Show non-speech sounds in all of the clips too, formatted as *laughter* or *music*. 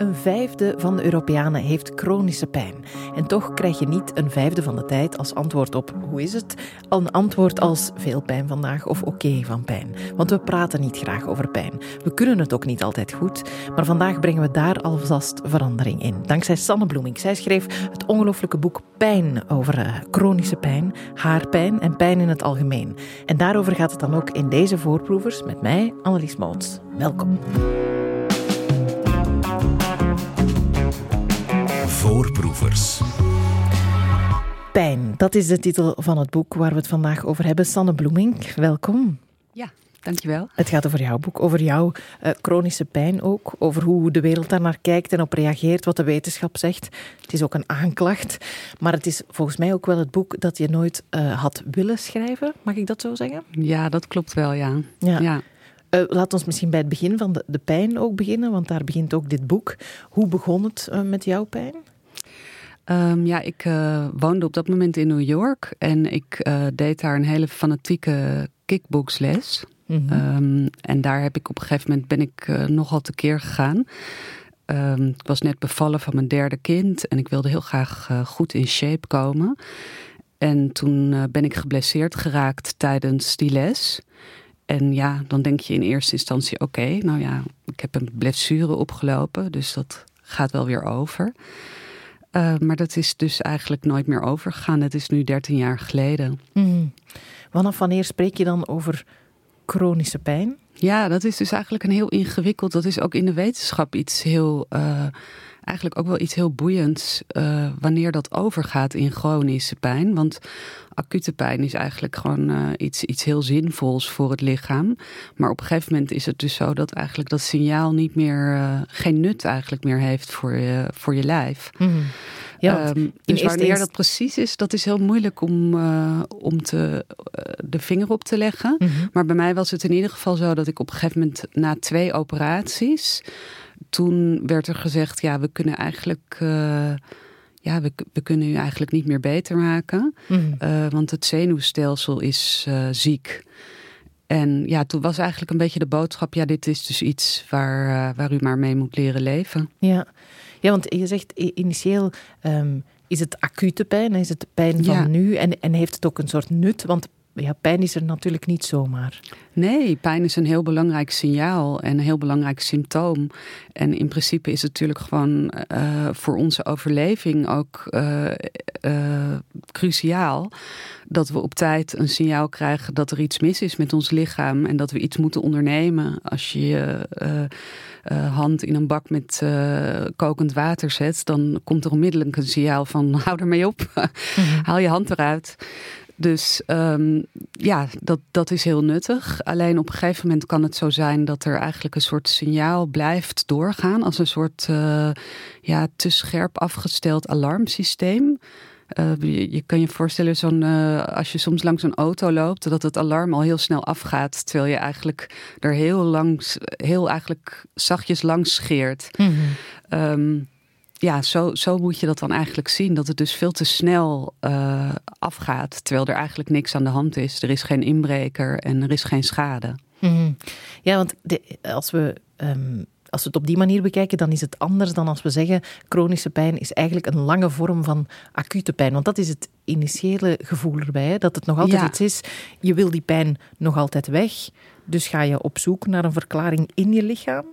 Een vijfde van de Europeanen heeft chronische pijn. En toch krijg je niet een vijfde van de tijd als antwoord op hoe is het, een antwoord als veel pijn vandaag of oké van pijn. Want we praten niet graag over pijn. We kunnen het ook niet altijd goed, maar vandaag brengen we daar alvast verandering in. Dankzij Sanne Bloeming. Zij schreef het ongelooflijke boek Pijn over uh, chronische pijn, haarpijn en pijn in het algemeen. En daarover gaat het dan ook in deze voorproevers met mij, Annelies Moots. Welkom. Voorproevers. Pijn, dat is de titel van het boek waar we het vandaag over hebben. Sanne Bloemink, welkom. Ja, dankjewel. Het gaat over jouw boek, over jouw uh, chronische pijn ook, over hoe de wereld daar naar kijkt en op reageert, wat de wetenschap zegt. Het is ook een aanklacht, maar het is volgens mij ook wel het boek dat je nooit uh, had willen schrijven. Mag ik dat zo zeggen? Ja, dat klopt wel, ja. ja. ja. Uh, laat ons misschien bij het begin van de, de, pijn ook beginnen, want daar begint ook dit boek. Hoe begon het uh, met jouw pijn? Um, ja, ik uh, woonde op dat moment in New York en ik deed daar een hele fanatieke kickboxles. Mm -hmm. um, en daar heb ik op een gegeven moment ben ik nogal tekeer gegaan. Um, ik was net bevallen van mijn derde kind en ik wilde heel graag goed in shape komen. En toen ben ik geblesseerd geraakt tijdens die les. En ja, dan denk je in eerste instantie: oké, okay, nou ja, ik heb een blessure opgelopen, dus dat gaat wel weer over. Uh, maar dat is dus eigenlijk nooit meer overgegaan. Het is nu 13 jaar geleden. Mm. Vanaf wanneer spreek je dan over chronische pijn? Ja, dat is dus eigenlijk een heel ingewikkeld. Dat is ook in de wetenschap iets heel. Uh, eigenlijk ook wel iets heel boeiends uh, wanneer dat overgaat in chronische pijn. Want acute pijn is eigenlijk gewoon uh, iets, iets heel zinvols voor het lichaam. Maar op een gegeven moment is het dus zo dat eigenlijk dat signaal niet meer, uh, geen nut eigenlijk meer heeft voor je, voor je lijf. Mm. Ja, um, dus wanneer dat precies is, dat is heel moeilijk om, uh, om te, de vinger op te leggen. Mhm. Mm -hmm. Maar bij mij was het in ieder geval zo dat ik op een gegeven moment na twee operaties toen werd er gezegd, ja, we kunnen eigenlijk. Uh, ja, we, we, kunnen u eigenlijk niet meer beter maken. Mm. Uh, want het zenuwstelsel is uh, ziek. En ja, toen was eigenlijk een beetje de boodschap: ja, dit is dus iets waar, waar u maar mee moet leren leven. Ja, ja want je zegt initieel. Um, is het acute pijn? Is het pijn van Ja. nu? En, en heeft het ook een soort nut? Want ja, pijn is er natuurlijk niet zomaar. Nee, pijn is een heel belangrijk signaal en een heel belangrijk symptoom. En in principe is het natuurlijk gewoon uh, voor onze overleving ook uh, uh, cruciaal dat we op tijd een signaal krijgen dat er iets mis is met ons lichaam en dat we iets moeten ondernemen. Als je je hand in een bak met kokend water zet, dan komt er onmiddellijk een signaal van *laughs* hou ermee op, Mhm. haal je hand eruit. Dus um, ja, dat, dat is heel nuttig. Alleen op een gegeven moment kan het zo zijn dat er eigenlijk een soort signaal blijft doorgaan. Als een soort uh, ja, te scherp afgesteld alarmsysteem. Uh, je, je, kan je voorstellen, zo'n, uh, als je soms langs een auto loopt, dat het alarm al heel snel afgaat. Terwijl je eigenlijk er heel langs, heel eigenlijk zachtjes langs scheert. Mm -hmm. um, ja, zo, zo moet je dat dan eigenlijk zien. Dat het dus veel te snel uh, afgaat. Terwijl er eigenlijk niks aan de hand is. Er is geen inbreker en er is geen schade. -hmm. Ja, want de, als, we, um, als we het op die manier bekijken, dan is het anders dan als we zeggen: chronische pijn is eigenlijk een lange vorm van acute pijn. Want dat is het initiële gevoel erbij. Hè? Dat het nog altijd Ja. iets is. Je wil die pijn nog altijd weg. Dus ga je op zoek naar een verklaring in je lichaam.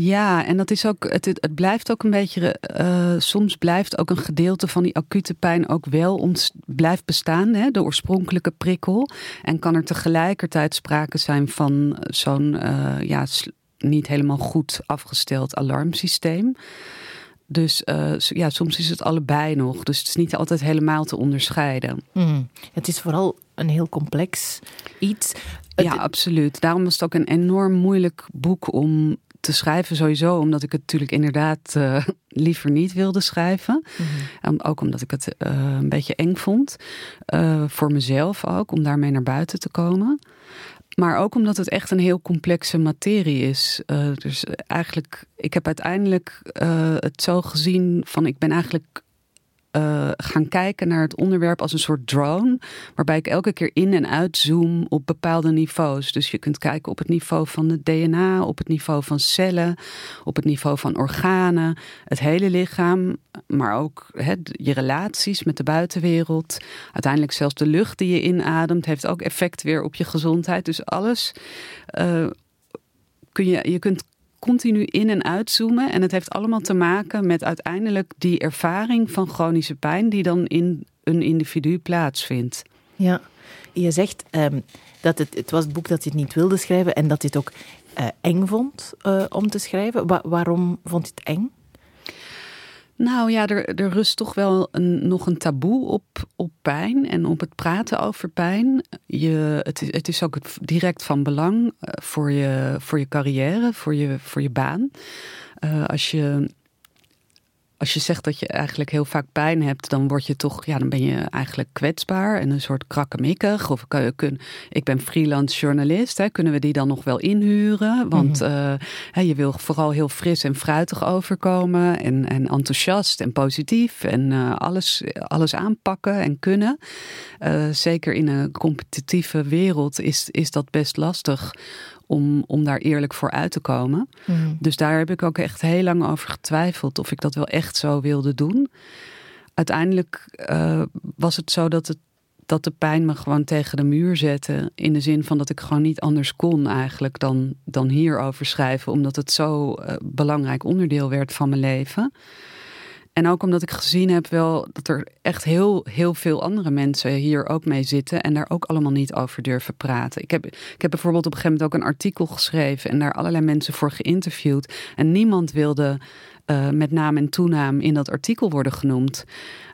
Ja, en dat is ook, het, het blijft ook een beetje, uh, soms blijft ook een gedeelte van die acute pijn ook wel ons, blijft bestaan, hè, de oorspronkelijke prikkel. En kan er tegelijkertijd sprake zijn van zo'n uh, ja, niet helemaal goed afgesteld alarmsysteem. Dus uh, ja, soms is het allebei nog. Dus het is niet altijd helemaal te onderscheiden. Mm. Het is vooral een heel complex iets. Ja, absoluut. Daarom was het ook een enorm moeilijk boek om te schrijven sowieso, omdat ik het natuurlijk inderdaad uh, *laughs* liever niet wilde schrijven. Um, ook omdat ik het uh, een beetje eng vond. Uh, voor mezelf ook, om daarmee naar buiten te komen. Maar ook omdat het echt een heel complexe materie is. Dus eigenlijk, ik heb uiteindelijk het zo gezien van ik ben eigenlijk uh, gaan kijken naar het onderwerp als een soort drone. Waarbij ik elke keer in en uitzoom op bepaalde niveaus. Dus je kunt kijken op het niveau van het DNA, op het niveau van cellen, op het niveau van organen, het hele lichaam. Maar ook je relaties met de buitenwereld. Uiteindelijk zelfs de lucht die je inademt heeft ook effect weer op je gezondheid. Dus alles. Uh, kun je, je kunt continu in en uitzoomen. En het heeft allemaal te maken met uiteindelijk die ervaring van chronische pijn die dan in een individu plaatsvindt. Ja, je zegt um, dat het, het was het boek dat je het niet wilde schrijven en dat je het ook uh, eng vond uh, om te schrijven. Wa waarom vond je het eng? Nou ja, er, er rust toch wel een, nog een taboe op, op pijn en op het praten over pijn. Je, het, is, het is ook direct van belang eh, voor je, voor je carrière, voor je, voor je baan. Uh, als je als je zegt dat je eigenlijk heel vaak pijn hebt, dan word je toch, ja, dan ben je eigenlijk kwetsbaar en een soort krakkemikkig. Of kun, ik ben freelance journalist, hè, kunnen we die dan nog wel inhuren? Want mm je wil vooral heel fris en fruitig overkomen en, en enthousiast en positief en uh, alles, alles aanpakken en kunnen. Uh, zeker in een competitieve wereld is, is dat best lastig om, om daar eerlijk voor uit te komen. Mhm. Dus daar heb ik ook echt heel lang over getwijfeld of ik dat wel echt zo wilde doen. Uiteindelijk uh, was het zo dat, het, dat de pijn me gewoon tegen de muur zette. In de zin van dat ik gewoon niet anders kon eigenlijk dan, dan hierover schrijven. Omdat het zo uh, belangrijk onderdeel werd van mijn leven. En ook omdat ik gezien heb wel dat er echt heel, heel veel andere mensen hier ook mee zitten en daar ook allemaal niet over durven praten. Ik heb, ik heb bijvoorbeeld op een gegeven moment ook een artikel geschreven en daar allerlei mensen voor geïnterviewd. En niemand wilde uh, met naam en toenaam in dat artikel worden genoemd.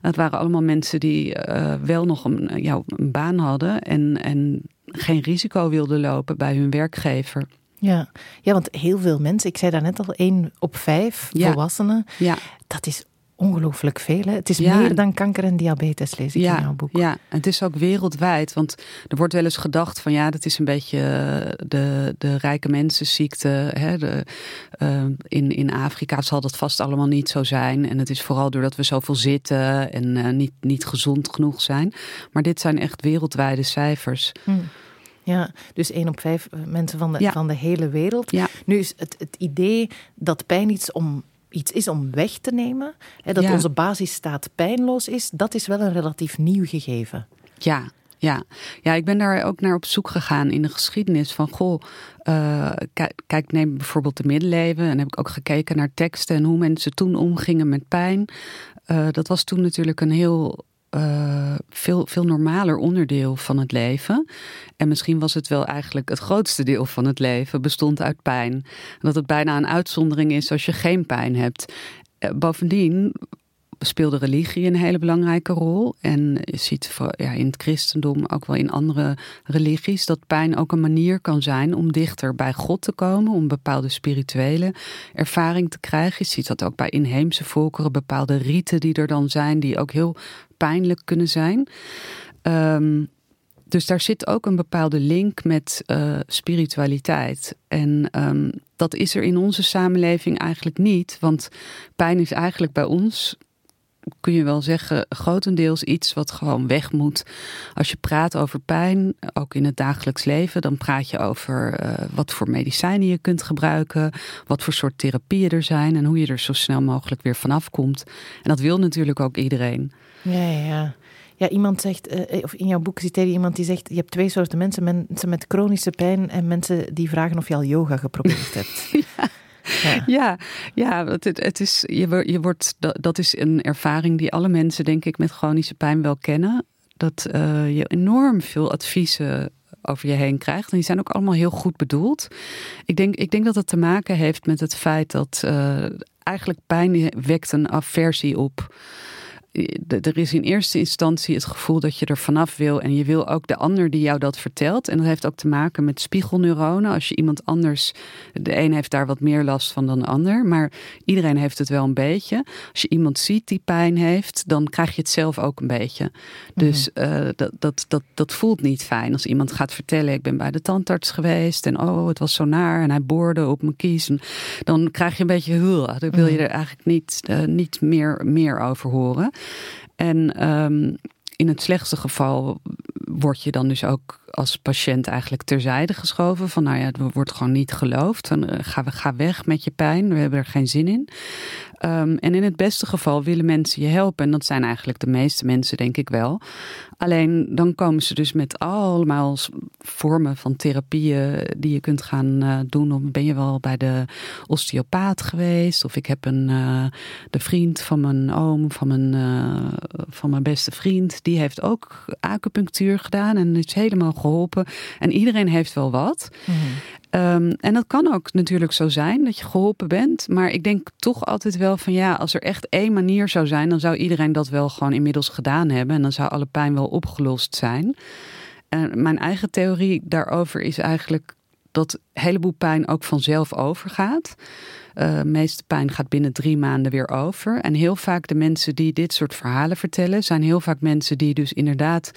Het waren allemaal mensen die uh, wel nog een, ja, een baan hadden en, en geen risico wilden lopen bij hun werkgever. Ja. ja, want heel veel mensen, ik zei daarnet al, één op vijf ja. volwassenen, ja. dat is ongelooflijk veel. Hè? Het is meer dan kanker en diabetes, lees ik ja, in jouw boek. Ja, het is ook wereldwijd. Want er wordt wel eens gedacht van ja, dat is een beetje eh, de, de rijke mensenziekte. Hè? De, uh, in, in Afrika zal dat vast allemaal niet zo zijn. En het is vooral doordat we zoveel zitten en uh, niet, niet gezond genoeg zijn. Maar dit zijn echt wereldwijde cijfers. Hm. Ja, dus één op vijf mensen van de, ja. van de hele wereld. Ja. Nu is het, het idee dat pijn iets om iets is om weg te nemen, hè, dat onze basisstaat pijnloos is, dat is wel een relatief nieuw gegeven. Ja, ja. ja, ik ben daar ook naar op zoek gegaan in de geschiedenis van goh, uh, kijk, neem bijvoorbeeld de middeleeuwen en heb ik ook gekeken naar teksten en hoe mensen toen omgingen met pijn. Uh, dat was toen natuurlijk een heel uh, veel, veel normaler onderdeel van het leven. En misschien was het wel eigenlijk het grootste deel van het leven bestond uit pijn. Dat het bijna een uitzondering is als je geen pijn hebt. Uh, bovendien speelde religie een hele belangrijke rol. En je ziet ja, in het christendom, ook wel in andere religies, dat pijn ook een manier kan zijn om dichter bij God te komen, om bepaalde spirituele ervaring te krijgen. Je ziet dat ook bij inheemse volkeren, bepaalde riten die er dan zijn, die ook heel pijnlijk kunnen zijn. Um, dus daar zit ook een bepaalde link met uh, spiritualiteit. En um, dat is er in onze samenleving eigenlijk niet. Want pijn is eigenlijk bij ons kun je wel zeggen, grotendeels iets wat gewoon weg moet. Als je praat over pijn, ook in het dagelijks leven, dan praat je over uh, wat voor medicijnen je kunt gebruiken, wat voor soort therapieën er zijn en hoe je er zo snel mogelijk weer vanaf komt. En dat wil natuurlijk ook iedereen. Ja, ja, ja. Iemand zegt, uh, of in jouw boek citeer je iemand die zegt: Je hebt twee soorten mensen: mensen met chronische pijn en mensen die vragen of je al yoga geprobeerd hebt. *laughs* ja. *laughs* Ja, ja, het, het is, je, je wordt, dat, dat is een ervaring die alle mensen, denk ik, met chronische pijn wel kennen. Dat uh, je enorm veel adviezen over je heen krijgt. En die zijn ook allemaal heel goed bedoeld. Ik denk, ik denk dat het te maken heeft met het feit dat uh, eigenlijk pijn wekt een aversie op er is in eerste instantie het gevoel dat je er vanaf wil. En je wil ook de ander die jou dat vertelt. En dat heeft ook te maken met spiegelneuronen. Als je iemand anders. De een heeft daar wat meer last van dan de ander. Maar iedereen heeft het wel een beetje. Als je iemand ziet die pijn heeft, dan krijg je het zelf ook een beetje. Dus uh, dat, dat, dat, dat voelt niet fijn. Als iemand gaat vertellen: Ik ben bij de tandarts geweest. En oh, het was zo naar. En hij boorde op mijn kies. dan krijg je een beetje. Daar wil je er eigenlijk niet, uh, niet meer, meer over horen. En ehm, in het slechtste geval word je dan dus ook als patiënt eigenlijk terzijde geschoven. Van nou ja, het wordt gewoon niet geloofd. Dan uh, ga, ga weg met je pijn. We hebben er geen zin in. Um, en in het beste geval willen mensen je helpen. En dat zijn eigenlijk de meeste mensen, denk ik wel. Alleen dan komen ze dus met allemaal vormen van therapieën die je kunt gaan uh, doen. Ben je wel bij de osteopaat geweest? Of ik heb een uh, de vriend van mijn oom, van mijn, van mijn beste vriend, die heeft ook acupunctuur gedaan en is helemaal geholpen. En iedereen heeft wel wat. Mm -hmm. Um, en dat kan ook natuurlijk zo zijn dat je geholpen bent. Maar ik denk toch altijd wel van ja, als er echt één manier zou zijn, dan zou iedereen dat wel gewoon inmiddels gedaan hebben. En dan zou alle pijn wel opgelost zijn. En mijn eigen theorie daarover is eigenlijk dat een heleboel pijn ook vanzelf overgaat. Uh, meeste pijn gaat binnen drie maanden weer over. En heel vaak de mensen die dit soort verhalen vertellen, zijn heel vaak mensen die dus inderdaad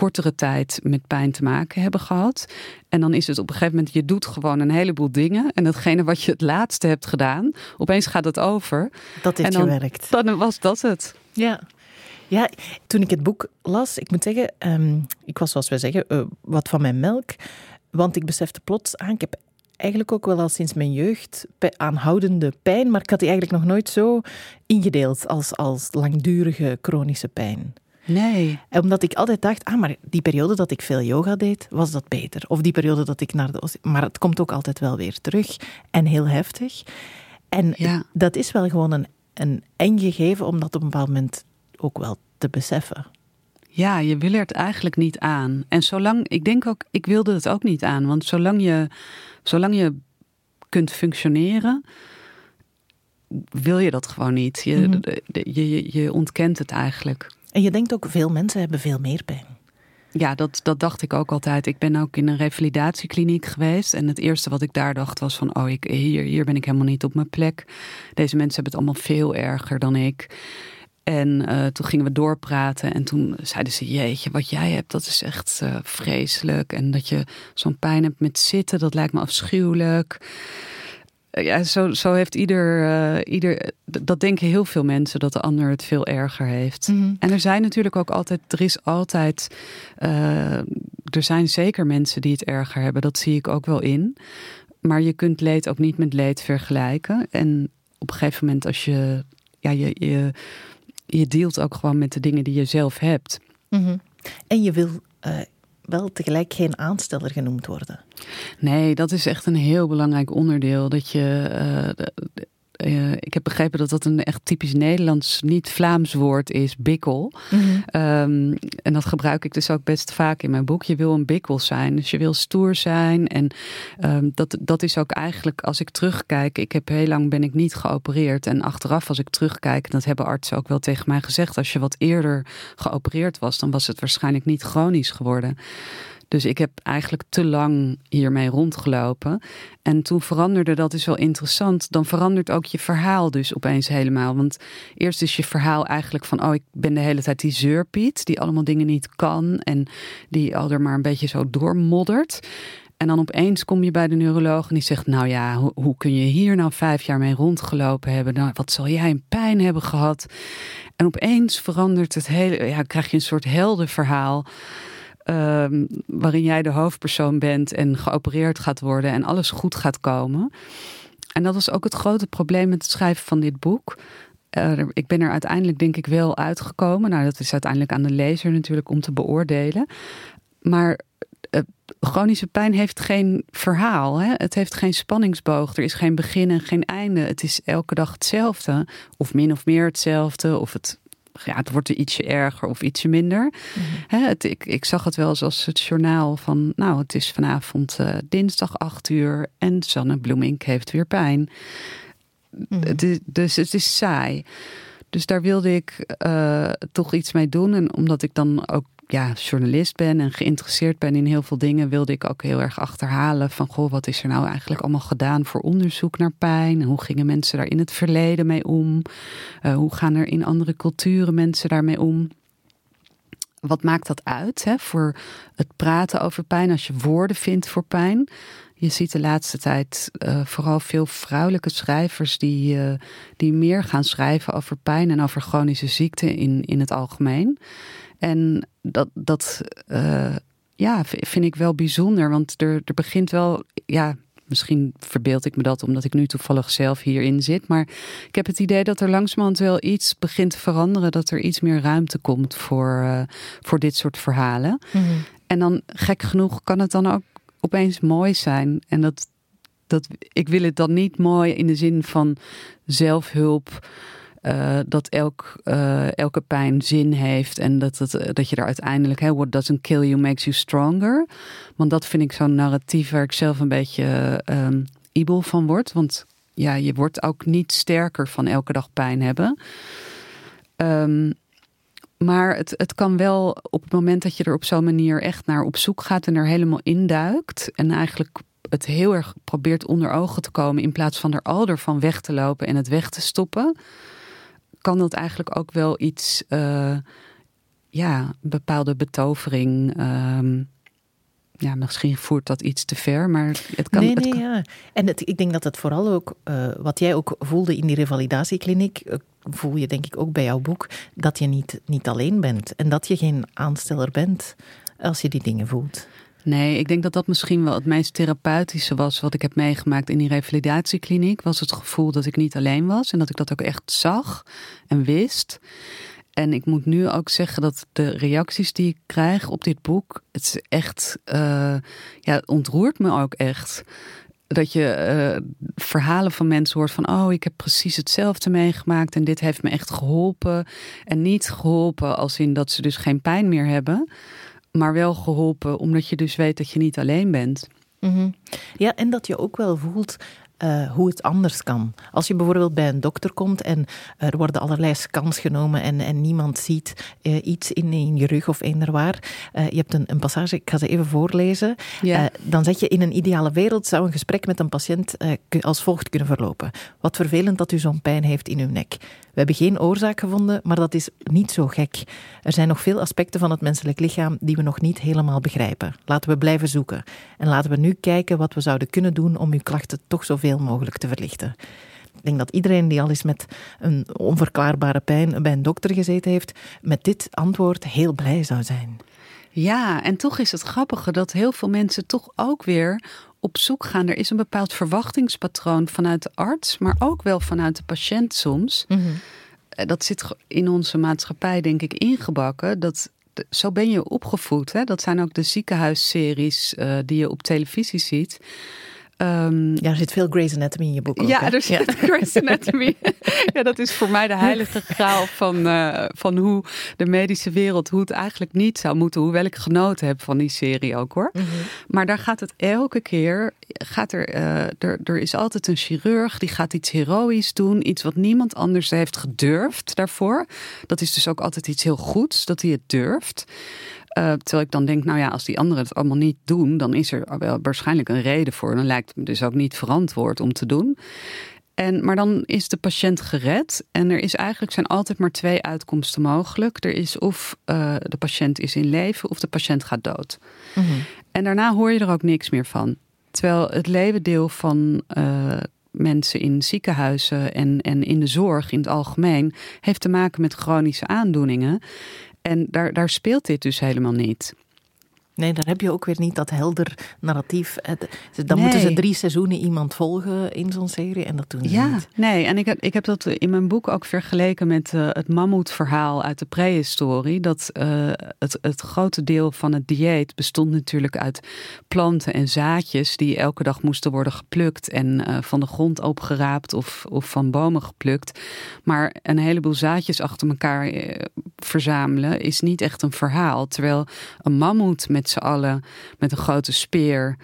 kortere tijd met pijn te maken hebben gehad. En dan is het op een gegeven moment, je doet gewoon een heleboel dingen. En datgene wat je het laatste hebt gedaan, opeens gaat het over. Dat en dan, gewerkt. Dan was dat het. Ja. Ja, toen ik het boek las, ik moet zeggen, um, ik was zoals wij zeggen, uh, wat van mijn melk. Want ik besefte plots aan, ik heb eigenlijk ook wel al sinds mijn jeugd aanhoudende pijn, maar ik had die eigenlijk nog nooit zo ingedeeld als, als langdurige chronische pijn. Nee. Omdat ik altijd dacht, ah, maar die periode dat ik veel yoga deed, was dat beter. Of die periode dat ik naar de... Maar het komt ook altijd wel weer terug. En heel heftig. En ja. dat is wel gewoon een, een eng gegeven om dat op een bepaald moment ook wel te beseffen. Ja, je wil er het eigenlijk niet aan. En zolang, ik denk ook, ik wilde het ook niet aan. Want zolang je, zolang je kunt functioneren, wil je dat gewoon niet. Je, mm -hmm. je, je, je ontkent het eigenlijk. En je denkt ook, veel mensen hebben veel meer pijn. Ja, dat, dat dacht ik ook altijd. Ik ben ook in een revalidatiekliniek geweest. En het eerste wat ik daar dacht was van... oh, ik, hier, hier ben ik helemaal niet op mijn plek. Deze mensen hebben het allemaal veel erger dan ik. En uh, toen gingen we doorpraten. En toen zeiden ze, jeetje, wat jij hebt, dat is echt uh, vreselijk. En dat je zo'n pijn hebt met zitten, dat lijkt me afschuwelijk ja, zo, zo heeft ieder, uh, ieder. Dat denken heel veel mensen dat de ander het veel erger heeft. Mhm. Mm -hmm. En er zijn natuurlijk ook altijd. Er is altijd. Uh, er zijn zeker mensen die het erger hebben. Dat zie ik ook wel in. Maar je kunt leed ook niet met leed vergelijken. En op een gegeven moment, als je. Ja, je, je, je dealt ook gewoon met de dingen die je zelf hebt. Mm -hmm. En je wil. Uh wel tegelijk geen aansteller genoemd worden. Nee, dat is echt een heel belangrijk onderdeel. Dat je. Uh, uh, ik heb begrepen dat dat een echt typisch Nederlands, niet-Vlaams woord is, bikkel. Mhm. Mm -hmm. um, en dat gebruik ik dus ook best vaak in mijn boek. Je wil een bikkel zijn, dus je wil stoer zijn. En um, dat, dat is ook eigenlijk, als ik terugkijk, ik heb heel lang ben ik niet geopereerd. En achteraf, als ik terugkijk, en dat hebben artsen ook wel tegen mij gezegd, als je wat eerder geopereerd was, dan was het waarschijnlijk niet chronisch geworden. Dus ik heb eigenlijk te lang hiermee rondgelopen. En toen veranderde, dat is wel interessant, dan verandert ook je verhaal dus opeens helemaal. Want eerst is je verhaal eigenlijk van, oh, ik ben de hele tijd die zeurpiet, die allemaal dingen niet kan en die al er maar een beetje zo doormoddert. En dan opeens kom je bij de neuroloog en die zegt: Nou ja, hoe, kun je hier nou vijf jaar mee rondgelopen hebben? Nou, wat zal jij een pijn hebben gehad? En opeens verandert het hele, ja, krijg je een soort heldenverhaal. Um, waarin jij de hoofdpersoon bent en geopereerd gaat worden en alles goed gaat komen. En dat was ook het grote probleem met het schrijven van dit boek. Ik ben er uiteindelijk denk ik wel uitgekomen. Nou, dat is uiteindelijk aan de lezer natuurlijk om te beoordelen. Maar uh, chronische pijn heeft geen verhaal. Hè? Het heeft geen spanningsboog. Er is geen begin en geen einde. Het is elke dag hetzelfde. Of min of meer hetzelfde. Of het ja, het wordt er ietsje erger of ietsje minder. Mhm. Het, ik, ik zag het wel eens als het journaal van, nou, het is vanavond uh, dinsdag 8 uur en Sanne Bloemink heeft weer pijn. Het is, dus het is saai. Dus daar wilde ik uh, toch iets mee doen. En omdat ik dan ook ja, journalist ben en geïnteresseerd ben in heel veel dingen, wilde ik ook heel erg achterhalen van goh, wat is er nou eigenlijk allemaal gedaan voor onderzoek naar pijn? Hoe gingen mensen daar in het verleden mee om? Uh, hoe gaan er in andere culturen mensen daarmee om? wat maakt dat uit hè, voor het praten over pijn als je woorden vindt voor pijn? Je ziet de laatste tijd uh, vooral veel vrouwelijke schrijvers die, uh, die meer gaan schrijven over pijn en over chronische ziekte in, in het algemeen. En dat, dat uh, ja, vind ik wel bijzonder, want er, er begint wel, ja, misschien verbeeld ik me dat omdat ik nu toevallig zelf hierin zit. Maar ik heb het idee dat er langzamerhand wel iets begint te veranderen. Dat er iets meer ruimte komt voor, uh, voor dit soort verhalen. Mm -hmm. En dan gek genoeg kan het dan ook opeens mooi zijn. En dat, dat, ik wil het dan niet mooi in de zin van zelfhulp. Uh, dat elk, uh, elke pijn zin heeft en dat, het, dat je er uiteindelijk, hey, what doesn't kill you makes you stronger. Want dat vind ik zo'n narratief waar ik zelf een beetje um, van word. Want ja, je wordt ook niet sterker van elke dag pijn hebben. Um, maar het, het kan wel op het moment dat je er op zo'n manier echt naar op zoek gaat en er helemaal induikt. En eigenlijk het heel erg probeert onder ogen te komen in plaats van er al ervan weg te lopen en het weg te stoppen. Kan dat eigenlijk ook wel iets, uh, ja, bepaalde betovering. Um, ja, misschien voert dat iets te ver, maar het kan. Nee, nee, het kan... ja. En het, ik denk dat het vooral ook, uh, wat jij ook voelde in die revalidatiekliniek, uh, voel je denk ik ook bij jouw boek, dat je niet, niet alleen bent. En dat je geen aansteller bent als je die dingen voelt. Nee, ik denk dat dat misschien wel het meest therapeutische was wat ik heb meegemaakt in die revalidatiekliniek. Was het gevoel dat ik niet alleen was en dat ik dat ook echt zag en wist. En ik moet nu ook zeggen dat de reacties die ik krijg op dit boek, het is echt, uh, ja, ontroert me ook echt. Dat je uh, verhalen van mensen hoort van, oh, ik heb precies hetzelfde meegemaakt en dit heeft me echt geholpen. En niet geholpen als in dat ze dus geen pijn meer hebben, maar wel geholpen omdat je dus weet dat je niet alleen bent. Mm -hmm. Ja, en dat je ook wel voelt uh, hoe het anders kan. Als je bijvoorbeeld bij een dokter komt en er worden allerlei scans genomen en, en niemand ziet uh, iets in, in je rug of eender waar. Uh, je hebt een, een, passage, ik ga ze even voorlezen. Ja. dan zeg je in een ideale wereld zou een gesprek met een patiënt als volgt kunnen verlopen. Wat vervelend dat u zo'n pijn heeft in uw nek. We hebben geen oorzaak gevonden, maar dat is niet zo gek. Er zijn nog veel aspecten van het menselijk lichaam die we nog niet helemaal begrijpen. Laten we blijven zoeken. En laten we nu kijken wat we zouden kunnen doen om uw klachten toch zoveel mogelijk te verlichten. Ik denk dat iedereen die al eens met een onverklaarbare pijn bij een dokter gezeten heeft, met dit antwoord heel blij zou zijn. Ja, en toch is het grappige dat heel veel mensen toch ook weer op zoek gaan. Er is een bepaald verwachtingspatroon vanuit de arts, maar ook wel vanuit de patiënt soms. Mm -hmm. Dat zit in onze maatschappij, denk ik, ingebakken. Dat, zo ben je opgevoed. Hè? Dat zijn ook de ziekenhuisseries uh, die je op televisie ziet. Um, ja, er zit veel Grey's Anatomy in je boek. Ook, ja, hè? er zit ja. Grey's Anatomy. *laughs* ja, dat is voor mij de heilige graal van, uh, van hoe de medische wereld, hoe het eigenlijk niet zou moeten. Hoewel ik genoten heb van die serie ook hoor. Mm -hmm. Maar daar gaat het elke keer, gaat er, uh, er, er is altijd een chirurg die gaat iets heroïs doen. Iets wat niemand anders heeft gedurfd daarvoor. Dat is dus ook altijd iets heel goeds, dat hij het durft. Uh, terwijl ik dan denk, nou ja, als die anderen het allemaal niet doen, dan is er wel waarschijnlijk een reden voor. Dan lijkt het me dus ook niet verantwoord om te doen. En, maar dan is de patiënt gered. En er is eigenlijk zijn altijd maar twee uitkomsten mogelijk. Er is of uh, de patiënt is in leven of de patiënt gaat dood. Mm -hmm. En daarna hoor je er ook niks meer van. Terwijl het levendeel van uh, mensen in ziekenhuizen en, en in de zorg in het algemeen heeft te maken met chronische aandoeningen. En daar, daar speelt dit dus helemaal niet. Nee, dan heb je ook weer niet dat helder narratief. Dan nee. moeten ze drie seizoenen iemand volgen in zo'n serie en dat doen ze ja, niet. Nee, en ik heb, ik heb dat in mijn boek ook vergeleken met uh, het mammoetverhaal uit de prehistorie. Dat uh, het, het grote deel van het dieet bestond natuurlijk uit planten en zaadjes die elke dag moesten worden geplukt en uh, van de grond opgeraapt of, of van bomen geplukt. Maar een heleboel zaadjes achter elkaar verzamelen is niet echt een verhaal. Terwijl een mammoet met z'n allen met een grote speer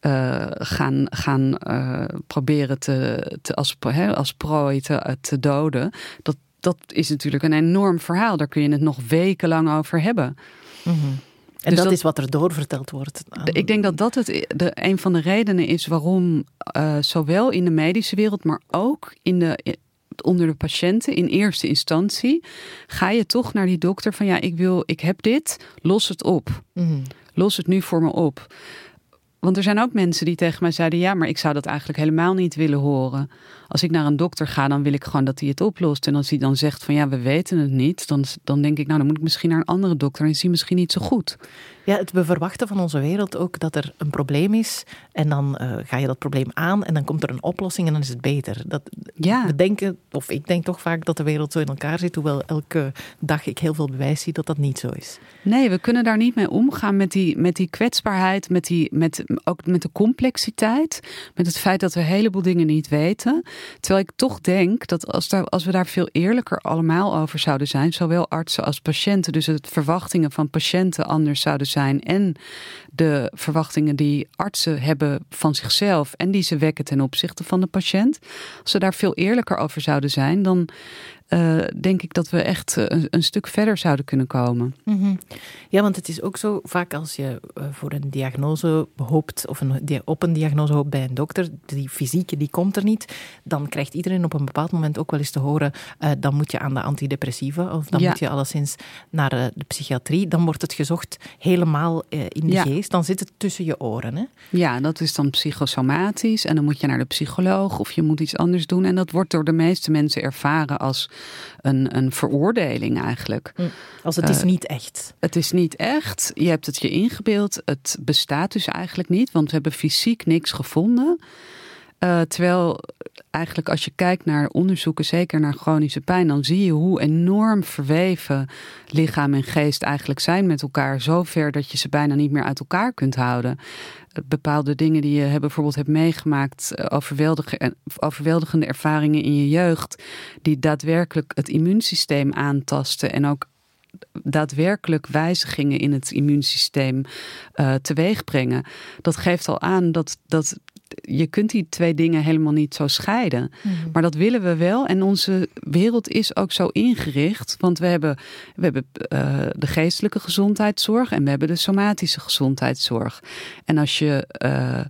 uh, gaan, gaan uh, proberen te, te, als, hè, als prooi te, te doden. Dat, dat is natuurlijk een enorm verhaal. Daar kun je het nog wekenlang over hebben. Mm -hmm. En dus dat, dat, is wat er doorverteld wordt. Ik denk dat dat het, de, een van de redenen is waarom uh, zowel in de medische wereld, maar ook in de onder de patiënten in eerste instantie, ga je toch naar die dokter van ja, ik wil, ik heb dit, los het op. Mhm. Los het nu voor me op. Want er zijn ook mensen die tegen mij zeiden: ja, maar ik zou dat eigenlijk helemaal niet willen horen. Als ik naar een dokter ga, dan wil ik gewoon dat hij het oplost. En als hij dan zegt van ja, we weten het niet, dan, dan denk ik, nou, dan moet ik misschien naar een andere dokter en is hij misschien niet zo goed. Ja, het, we verwachten van onze wereld ook dat er een probleem is en dan uh, ga je dat probleem aan en dan komt er een oplossing en dan is het beter. Dat, ja. We denken, of ik denk toch vaak dat de wereld zo in elkaar zit, hoewel elke dag ik heel veel bewijs zie dat dat niet zo is. Nee, we kunnen daar niet mee omgaan met die, met die kwetsbaarheid, met die, met, ook met de complexiteit, met het feit dat we een heleboel dingen niet weten. Terwijl ik toch denk dat als, daar, als we daar veel eerlijker allemaal over zouden zijn, zowel artsen als patiënten, dus het verwachtingen van patiënten anders zouden zijn en de verwachtingen die artsen hebben van zichzelf en die ze wekken ten opzichte van de patiënt. Als we daar veel eerlijker over zouden zijn, dan uh, denk ik dat we echt eh, een, een, stuk verder zouden kunnen komen. Mhm. Ja, want het is ook zo, vaak als je uh, voor een diagnose hoopt, of een, op een diagnose hoopt bij een dokter, die fysieke die komt er niet, dan krijgt iedereen op een bepaald moment ook wel eens te horen, dan moet je aan de antidepressiva, of dan moet je alleszins naar de psychiatrie. Dan wordt het gezocht helemaal in de geest, dan zit het tussen je oren. Hè? Ja, dat is dan psychosomatisch en dan moet je naar de psycholoog of je moet iets anders doen. En dat wordt door de meeste mensen ervaren als een, een veroordeling eigenlijk. Hm. Als het is eh, niet echt. Het is niet echt. Je hebt het je ingebeeld. Het bestaat dus eigenlijk niet, want we hebben fysiek niks gevonden. Uh, terwijl eigenlijk als je kijkt naar onderzoeken, zeker naar chronische pijn, dan zie je hoe enorm verweven lichaam en geest eigenlijk zijn met elkaar. Zover dat je ze bijna niet meer uit elkaar kunt houden. Bepaalde dingen die je bijvoorbeeld hebt meegemaakt, eh, overweldigende ervaringen in je jeugd, die daadwerkelijk het immuunsysteem aantasten en ook daadwerkelijk wijzigingen in het immuunsysteem uh, teweeg brengen. Dat geeft al aan dat, dat je kunt die twee dingen helemaal niet zo scheiden. Mhm. Maar dat willen we wel. En onze wereld is ook zo ingericht. Want we hebben, we hebben uh, de geestelijke gezondheidszorg en we hebben de somatische gezondheidszorg. En als je. Uh,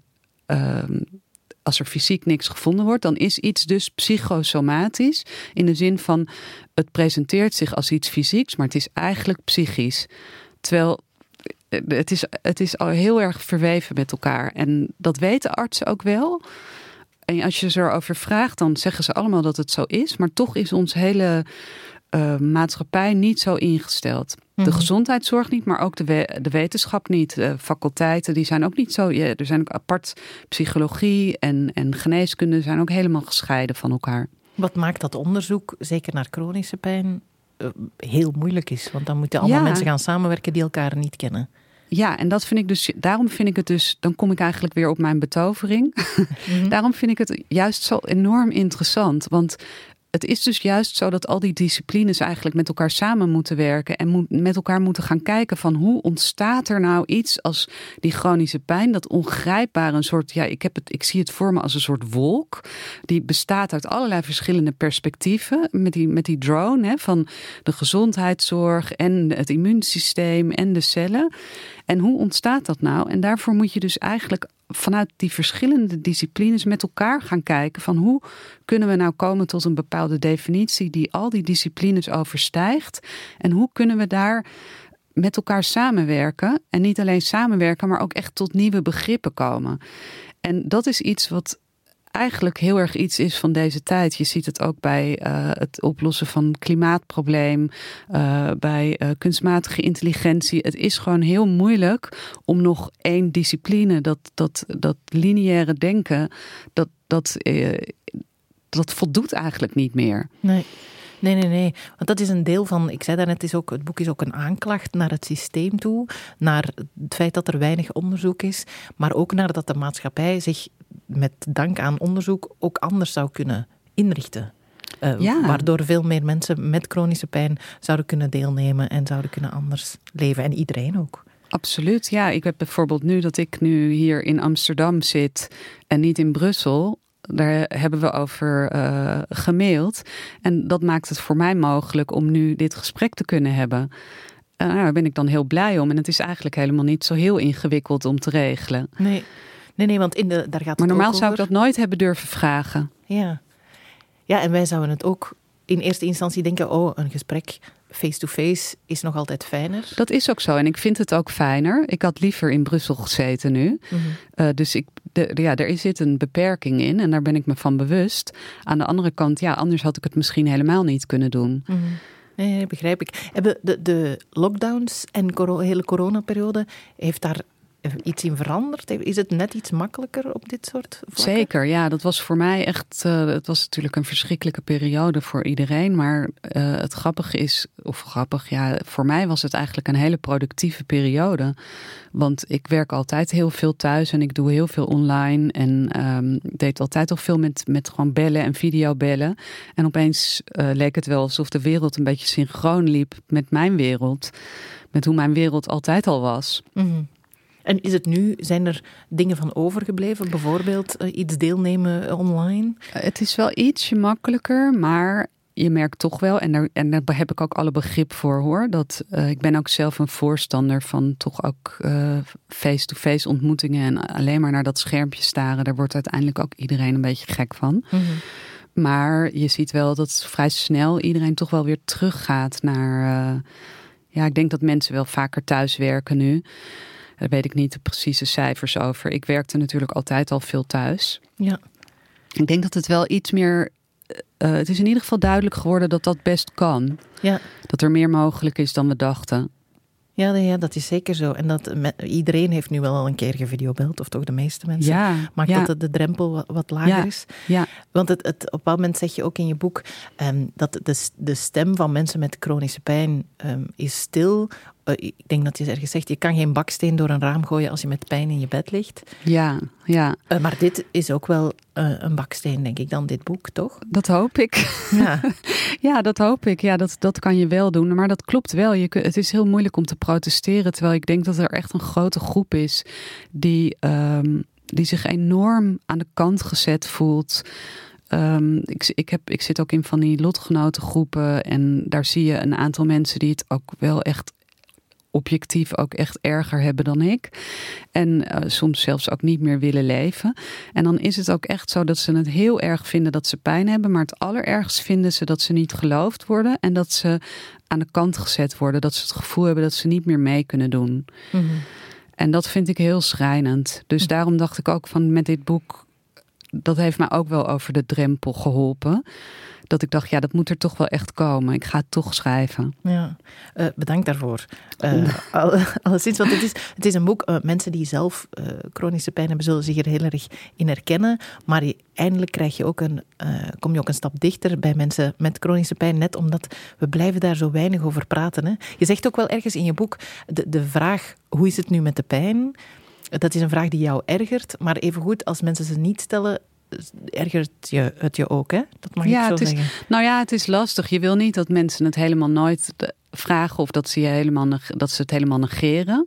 als er fysiek niks gevonden wordt, dan is iets dus psychosomatisch. In de zin van het presenteert zich als iets fysieks, maar het is eigenlijk psychisch. Terwijl het is, het is al heel erg verweven met elkaar. En dat weten artsen ook wel. En als je ze erover vraagt, dan zeggen ze allemaal dat het zo is. Maar toch is onze hele uh, maatschappij niet zo ingesteld. De mhm. gezondheidszorg niet, maar ook de, de wetenschap niet. De faculteiten die zijn ook niet zo. Ja, er zijn ook apart psychologie en, en geneeskunde zijn ook helemaal gescheiden van elkaar. Wat maakt dat onderzoek, zeker naar chronische pijn, eh, heel moeilijk is? Want dan moeten allemaal mensen gaan samenwerken die elkaar niet kennen. Ja, en dat vind ik dus, daarom vind ik het dus, dan kom ik eigenlijk weer op mijn betovering. Mhm. *laughs* daarom vind ik het juist zo enorm interessant. Want het is dus juist zo dat al die disciplines eigenlijk met elkaar samen moeten werken en met elkaar moeten gaan kijken van hoe ontstaat er nou iets als die chronische pijn, dat ongrijpbare, een soort, ja, ik, heb het, ik zie het voor me als een soort wolk, die bestaat uit allerlei verschillende perspectieven, met die, met die drone hè, van de gezondheidszorg en het immuunsysteem en de cellen. En hoe ontstaat dat nou? En daarvoor moet je dus eigenlijk vanuit die verschillende disciplines met elkaar gaan kijken van hoe kunnen we nou komen tot een bepaalde definitie die al die disciplines overstijgt en hoe kunnen we daar met elkaar samenwerken en niet alleen samenwerken, maar ook echt tot nieuwe begrippen komen. En dat is iets wat eigenlijk heel erg iets is van deze tijd. Je ziet het ook bij uh, het oplossen van klimaatprobleem, uh, bij uh, kunstmatige intelligentie. Het is gewoon heel moeilijk om nog één discipline, dat, dat, dat lineaire denken, dat, dat, dat voldoet eigenlijk niet meer. Nee. Nee, nee, nee. Want dat is een deel van, ik zei daarnet, is ook, het boek is ook een aanklacht naar het systeem toe, naar het feit dat er weinig onderzoek is, maar ook naar dat de maatschappij zich met dank aan onderzoek ook anders zou kunnen inrichten. Uh, Waardoor veel meer mensen met chronische pijn zouden kunnen deelnemen en zouden kunnen anders leven. En iedereen ook. Absoluut, ja. Ik heb bijvoorbeeld nu dat ik nu hier in Amsterdam zit en niet in Brussel. Daar hebben we over uh, gemaild. En dat maakt het voor mij mogelijk om nu dit gesprek te kunnen hebben. Uh, daar ben ik dan heel blij om. En het is eigenlijk helemaal niet zo heel ingewikkeld om te regelen. Nee. Nee, nee, want in de, daar gaat Maar normaal zou ik dat nooit hebben durven vragen. Ja. Ja, en wij zouden het ook in eerste instantie denken: oh, een gesprek face-to-face is nog altijd fijner. Dat is ook zo. En ik vind het ook fijner. Ik had liever in Brussel gezeten nu. Mhm. Eh, dus ik, de, ja, er zit een beperking in en daar ben ik me van bewust. Aan de andere kant, ja, anders had ik het misschien helemaal niet kunnen doen. Mm Nee, begrijp ik. Hebben de, de lockdowns en de hele coronaperiode, heeft daar iets in veranderd? Is het net iets makkelijker op dit soort vlakken? Zeker, ja. Dat was voor mij echt... Uh, het was natuurlijk een verschrikkelijke periode voor iedereen. Maar uh, het grappige is... Of grappig, ja. Voor mij was het eigenlijk een hele productieve periode. Want ik werk altijd heel veel thuis. En ik doe heel veel online. En um, deed altijd al veel met, met gewoon bellen en videobellen. En opeens uh, leek het wel alsof de wereld een beetje synchroon liep met mijn wereld. Met hoe mijn wereld altijd al was. Mm en is het nu, zijn er dingen van overgebleven? Bijvoorbeeld uh, iets deelnemen online? Het is wel ietsje makkelijker, maar je merkt toch wel, en daar, en daar heb ik ook alle begrip voor hoor, dat uh, ik ben ook zelf een voorstander van toch ook uh, face-to-face ontmoetingen en alleen maar naar dat schermpje staren. Daar wordt uiteindelijk ook iedereen een beetje gek van. -hmm. Maar je ziet wel dat vrij snel iedereen toch wel weer teruggaat naar. Uh, ja, ik denk dat mensen wel vaker thuis werken nu. Daar weet ik niet de precieze cijfers over. Ik werkte natuurlijk altijd al veel thuis. Ja. Ik denk dat het wel iets meer. Uh, het is in ieder geval duidelijk geworden dat dat best kan. Ja. Dat er meer mogelijk is dan we dachten. Ja, ja, dat is zeker zo. En dat iedereen heeft nu wel al een keer gevideobeld, of toch de meeste mensen. Ja, Maakt ja. dat de drempel wat, wat lager ja, is. Ja. Want het, het, op een bepaald moment zeg je ook in je boek um, dat de, de stem van mensen met chronische pijn um, is stil. Uh, ik denk dat je ergens zegt, je kan geen baksteen door een raam gooien als je met pijn in je bed ligt. Ja, ja. Uh, maar dit is ook wel uh, een baksteen, denk ik dan, dit boek, toch? Dat hoop ik. Ja, *laughs* ja dat hoop ik. Ja, dat, dat kan je wel doen. Maar dat klopt wel. Je, het is heel moeilijk om te protesteren. Terwijl ik denk dat er echt een grote groep is die, um, die zich enorm aan de kant gezet voelt. Um, ik, ik, heb, ik zit ook in van die lotgenotengroepen. En daar zie je een aantal mensen die het ook wel echt objectief ook echt erger hebben dan ik. En uh, soms zelfs ook niet meer willen leven. En dan is het ook echt zo dat ze het heel erg vinden dat ze pijn hebben. Maar het allerergst vinden ze dat ze niet geloofd worden. En dat ze aan de kant gezet worden. Dat ze het gevoel hebben dat ze niet meer mee kunnen doen. Mm -hmm. En dat vind ik heel schrijnend. Dus daarom dacht ik ook van met dit boek. Dat heeft mij ook wel over de drempel geholpen dat ik dacht, ja, dat moet er toch wel echt komen. Ik ga het toch schrijven. Ja, uh, bedankt daarvoor. Uh, al, *laughs* alleszins, want het is, het is een boek. Uh, mensen die zelf chronische pijn hebben, zullen zich er heel erg in herkennen. Maar je, eindelijk krijg je ook een, kom je ook een stap dichter bij mensen met chronische pijn. Net omdat we blijven daar zo weinig over praten. Hè. Je zegt ook wel ergens in je boek, de, de vraag, hoe is het nu met de pijn? Dat is een vraag die jou ergert. Maar evengoed, als mensen ze niet stellen, ergert je het je ook, hè? Dat mag ja, ik zo het is, zeggen. Nou ja, het is lastig. Je wil niet dat mensen het helemaal nooit vragen of dat ze, je helemaal, dat ze het helemaal negeren.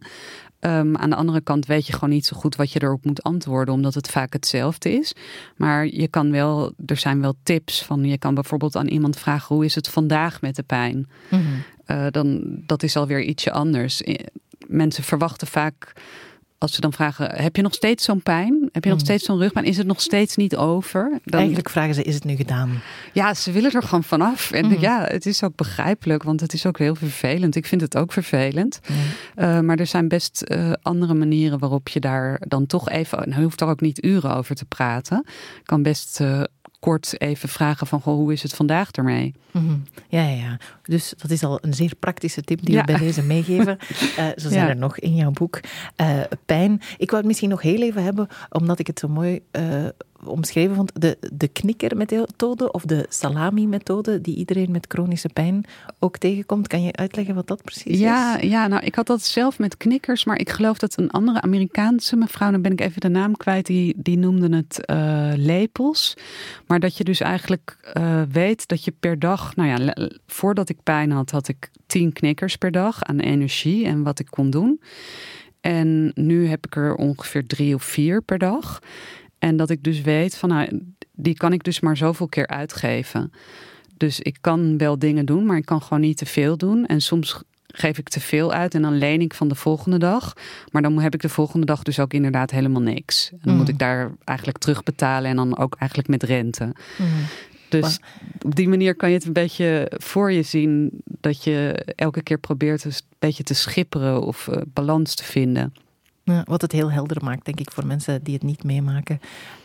Um, aan de andere kant weet je gewoon niet zo goed wat je erop moet antwoorden, omdat het vaak hetzelfde is. Maar je kan wel, er zijn wel tips van. Je kan bijvoorbeeld aan iemand vragen: hoe is het vandaag met de pijn? Mm -hmm. uh, dan, dat is alweer ietsje anders. Mensen verwachten vaak als ze dan vragen: heb je nog steeds zo'n pijn? Heb je nog steeds zo'n rugpijn? Is het nog steeds niet over? Dan... Eigenlijk vragen ze: is het nu gedaan? Ja, ze willen er gewoon vanaf. En mm. ja, het is ook begrijpelijk, want het is ook heel vervelend. Ik vind het ook vervelend. Mm. Uh, maar er zijn best uh, andere manieren waarop je daar dan toch even. En je hoeft er ook niet uren over te praten. kan best. Uh, kort even vragen van goh, hoe is het vandaag ermee? Mm -hmm. Ja, ja, ja. Dus dat is al een zeer praktische tip die ja. we bij deze meegeven. Uh, *laughs* zo zijn ja. er nog in jouw boek. Uh, pijn. Ik wou het misschien nog heel even hebben, omdat ik het zo mooi uh, omschreven vond. De, de knikkermethode of de salami-methode die iedereen met chronische pijn ook tegenkomt. Kan je uitleggen wat dat precies ja, is? Ja, nou ik had dat zelf met knikkers, maar ik geloof dat een andere Amerikaanse mevrouw, dan ben ik even de naam kwijt, die, die noemde het lepels. Maar dat je dus eigenlijk weet dat je per dag, nou ja, voordat ik pijn had, had ik tien knikkers per dag aan energie en wat ik kon doen. En nu heb ik er ongeveer drie of vier per dag. En dat ik dus weet van nou, die kan ik dus maar zoveel keer uitgeven. Dus ik kan wel dingen doen, maar ik kan gewoon niet te veel doen. En soms geef ik te veel uit en dan leen ik van de volgende dag. Maar dan heb ik de volgende dag dus ook inderdaad helemaal niks. En dan mm. moet ik daar eigenlijk terugbetalen en dan ook eigenlijk met rente. Mm. Dus op die manier kan je het een beetje voor je zien dat je elke keer probeert dus een beetje te schipperen of uh, balans te vinden. Ja, wat het heel helder maakt, denk ik, voor mensen die het niet meemaken.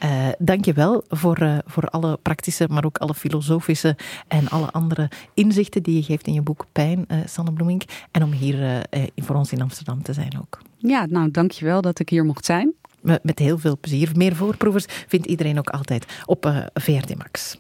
Uh, Dank je wel voor, uh, voor alle praktische, maar ook alle filosofische en alle andere inzichten die je geeft in je boek Pijn, uh, Sanne Bloemink. En om hier voor ons in Amsterdam te zijn ook. Ja, nou, dank je wel dat ik hier mocht zijn. Met heel veel plezier. Meer voorproevers vindt iedereen ook altijd op VRT Max.